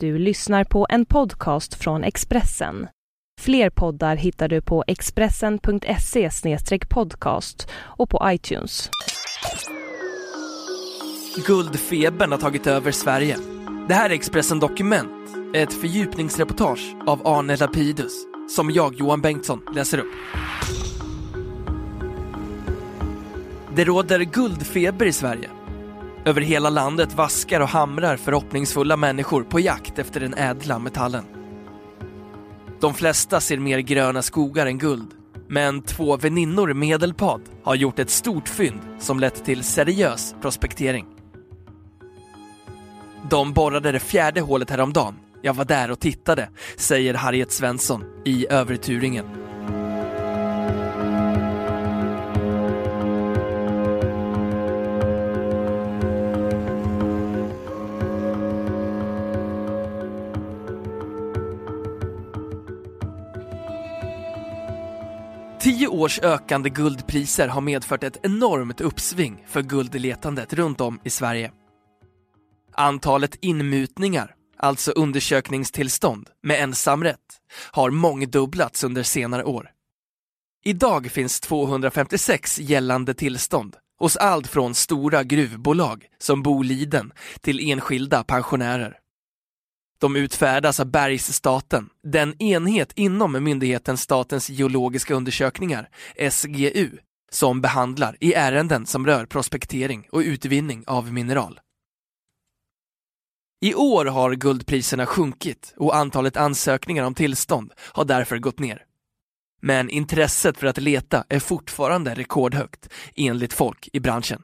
Du lyssnar på en podcast från Expressen. Fler poddar hittar du på expressen.se podcast och på iTunes. Guldfebern har tagit över Sverige. Det här är Expressen Dokument, ett fördjupningsreportage av Arne Lapidus som jag, Johan Bengtsson, läser upp. Det råder guldfeber i Sverige. Över hela landet vaskar och hamrar förhoppningsfulla människor på jakt efter den ädla metallen. De flesta ser mer gröna skogar än guld, men två väninnor i Medelpad har gjort ett stort fynd som lett till seriös prospektering. De borrade det fjärde hålet häromdagen. Jag var där och tittade, säger Harriet Svensson i Överturingen. Års ökande guldpriser har medfört ett enormt uppsving för guldletandet runt om i Sverige. Antalet inmutningar, alltså undersökningstillstånd med ensamrätt, har mångdubblats under senare år. Idag finns 256 gällande tillstånd hos allt från stora gruvbolag som Boliden till enskilda pensionärer. De utfärdas av Bergsstaten, den enhet inom myndigheten Statens geologiska undersökningar, SGU, som behandlar i ärenden som rör prospektering och utvinning av mineral. I år har guldpriserna sjunkit och antalet ansökningar om tillstånd har därför gått ner. Men intresset för att leta är fortfarande rekordhögt, enligt folk i branschen.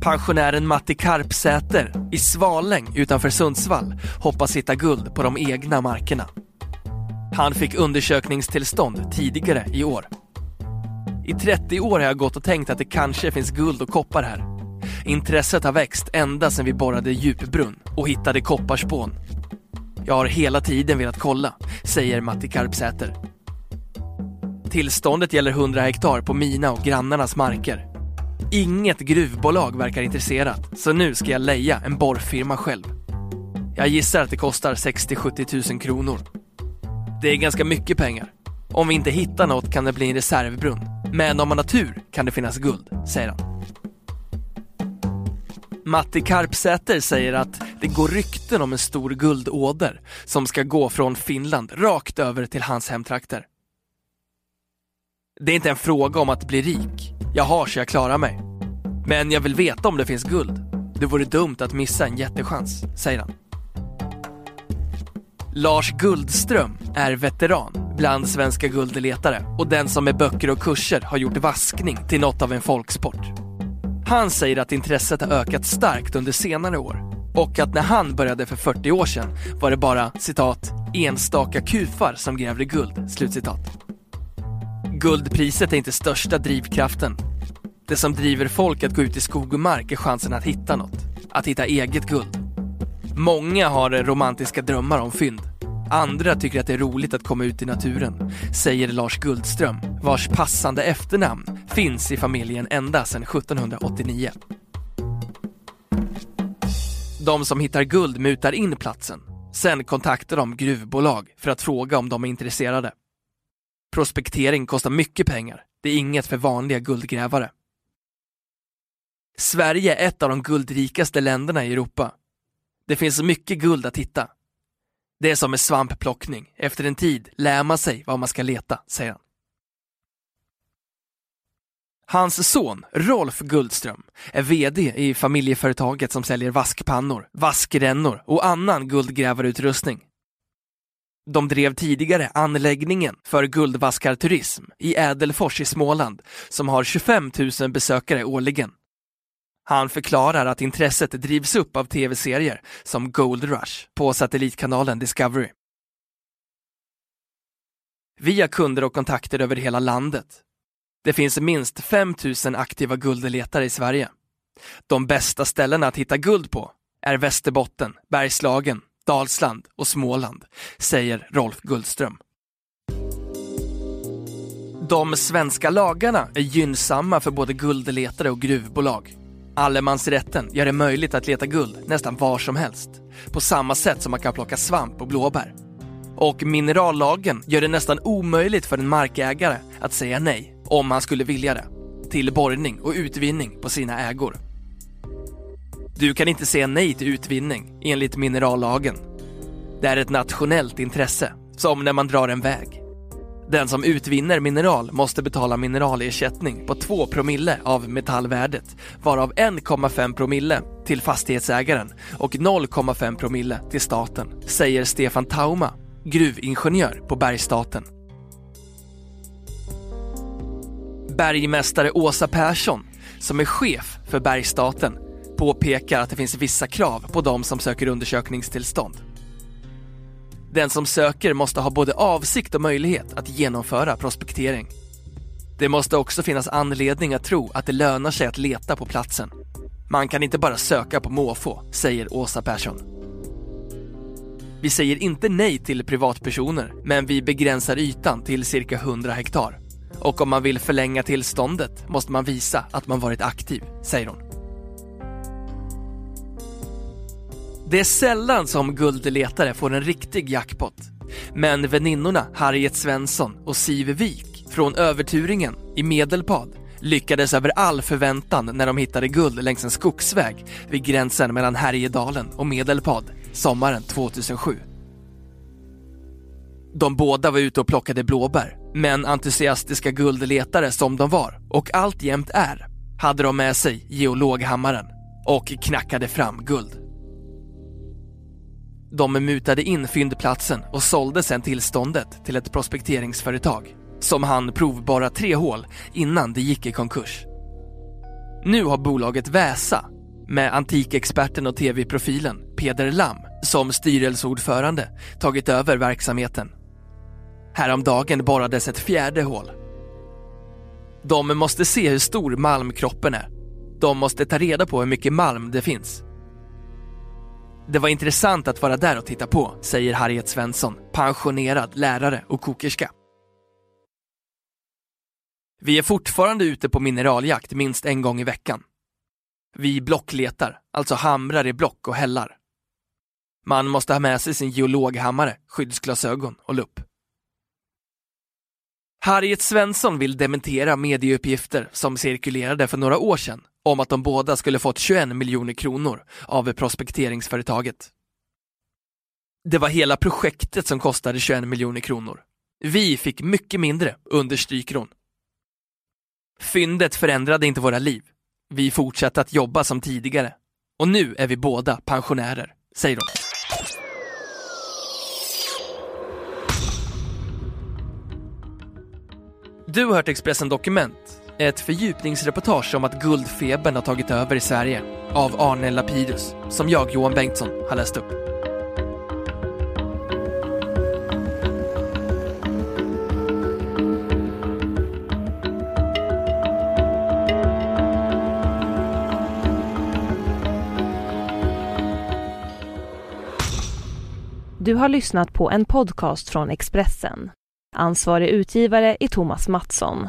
Pensionären Matti Karpsäter i Svaläng utanför Sundsvall hoppas hitta guld på de egna markerna. Han fick undersökningstillstånd tidigare i år. I 30 år har jag gått och tänkt att det kanske finns guld och koppar här. Intresset har växt ända sedan vi borrade djupbrunn och hittade kopparspån. Jag har hela tiden velat kolla, säger Matti Karpsäter. Tillståndet gäller 100 hektar på mina och grannarnas marker. Inget gruvbolag verkar intresserat, så nu ska jag leja en borrfirma själv. Jag gissar att det kostar 60-70 000 kronor. Det är ganska mycket pengar. Om vi inte hittar något kan det bli en reservbrunn. Men om man har tur kan det finnas guld, säger han. Matti Karpsäter säger att det går rykten om en stor guldåder som ska gå från Finland rakt över till hans hemtrakter. Det är inte en fråga om att bli rik. Jag har så jag klarar mig. Men jag vill veta om det finns guld. Det vore dumt att missa en jättechans, säger han. Lars Guldström är veteran bland svenska guldletare och den som med böcker och kurser har gjort vaskning till något av en folksport. Han säger att intresset har ökat starkt under senare år och att när han började för 40 år sedan var det bara citat enstaka kufar som grävde guld. Slutcitat. Guldpriset är inte största drivkraften. Det som driver folk att gå ut i skog och mark är chansen att hitta något. Att hitta eget guld. Många har romantiska drömmar om fynd. Andra tycker att det är roligt att komma ut i naturen, säger Lars Guldström, vars passande efternamn finns i familjen ända sedan 1789. De som hittar guld mutar in platsen. Sen kontaktar de gruvbolag för att fråga om de är intresserade. Prospektering kostar mycket pengar. Det är inget för vanliga guldgrävare. Sverige är ett av de guldrikaste länderna i Europa. Det finns mycket guld att hitta. Det är som med svampplockning. Efter en tid lär man sig vad man ska leta, säger han. Hans son, Rolf Guldström, är VD i familjeföretaget som säljer vaskpannor, vaskrännor och annan guldgrävarutrustning. De drev tidigare anläggningen för guldvaskarturism i Ädelfors i Småland som har 25 000 besökare årligen. Han förklarar att intresset drivs upp av tv-serier som Gold Rush på satellitkanalen Discovery. Vi har kunder och kontakter över hela landet. Det finns minst 5 000 aktiva guldletare i Sverige. De bästa ställena att hitta guld på är Västerbotten, Bergslagen, Dalsland och Småland, säger Rolf Guldström. De svenska lagarna är gynnsamma för både guldletare och gruvbolag. Allemansrätten gör det möjligt att leta guld nästan var som helst. På samma sätt som man kan plocka svamp och blåbär. Och minerallagen gör det nästan omöjligt för en markägare att säga nej, om han skulle vilja det, till borrning och utvinning på sina ägor. Du kan inte säga nej till utvinning enligt minerallagen. Det är ett nationellt intresse, som när man drar en väg. Den som utvinner mineral måste betala mineralersättning på 2 promille av metallvärdet, varav 1,5 promille till fastighetsägaren och 0,5 promille till staten, säger Stefan Tauma, gruvingenjör på Bergsstaten. Bergmästare Åsa Persson, som är chef för Bergsstaten, påpekar att det finns vissa krav på de som söker undersökningstillstånd. Den som söker måste ha både avsikt och möjlighet att genomföra prospektering. Det måste också finnas anledning att tro att det lönar sig att leta på platsen. Man kan inte bara söka på måfå, säger Åsa Persson. Vi säger inte nej till privatpersoner, men vi begränsar ytan till cirka 100 hektar. Och om man vill förlänga tillståndet måste man visa att man varit aktiv, säger hon. Det är sällan som guldletare får en riktig jackpot. Men väninnorna Harriet Svensson och Siv Wik från Överturingen i Medelpad lyckades över all förväntan när de hittade guld längs en skogsväg vid gränsen mellan Härjedalen och Medelpad sommaren 2007. De båda var ute och plockade blåbär, men entusiastiska guldletare som de var, och alltjämt är, hade de med sig geologhammaren och knackade fram guld. De mutade in fyndplatsen och sålde sedan tillståndet till ett prospekteringsföretag som hann provborra tre hål innan det gick i konkurs. Nu har bolaget Väsa med antikexperten och tv-profilen Peder Lam som styrelseordförande tagit över verksamheten. Häromdagen borrades ett fjärde hål. De måste se hur stor malmkroppen är. De måste ta reda på hur mycket malm det finns det var intressant att vara där och titta på, säger Harriet Svensson, pensionerad lärare och kokerska. Vi är fortfarande ute på mineraljakt minst en gång i veckan. Vi blockletar, alltså hamrar i block och hällar. Man måste ha med sig sin geologhammare, skyddsglasögon och lupp. Harriet Svensson vill dementera medieuppgifter som cirkulerade för några år sedan om att de båda skulle fått 21 miljoner kronor av prospekteringsföretaget. Det var hela projektet som kostade 21 miljoner kronor. Vi fick mycket mindre, understryker hon. Fyndet förändrade inte våra liv. Vi fortsatte att jobba som tidigare. Och nu är vi båda pensionärer, säger hon. Du har hört Expressen Dokument ett fördjupningsreportage om att guldfebern har tagit över i Sverige av Arne Lapidus, som jag, Johan Bengtsson, har läst upp. Du har lyssnat på en podcast från Expressen. Ansvarig utgivare är Thomas Mattsson.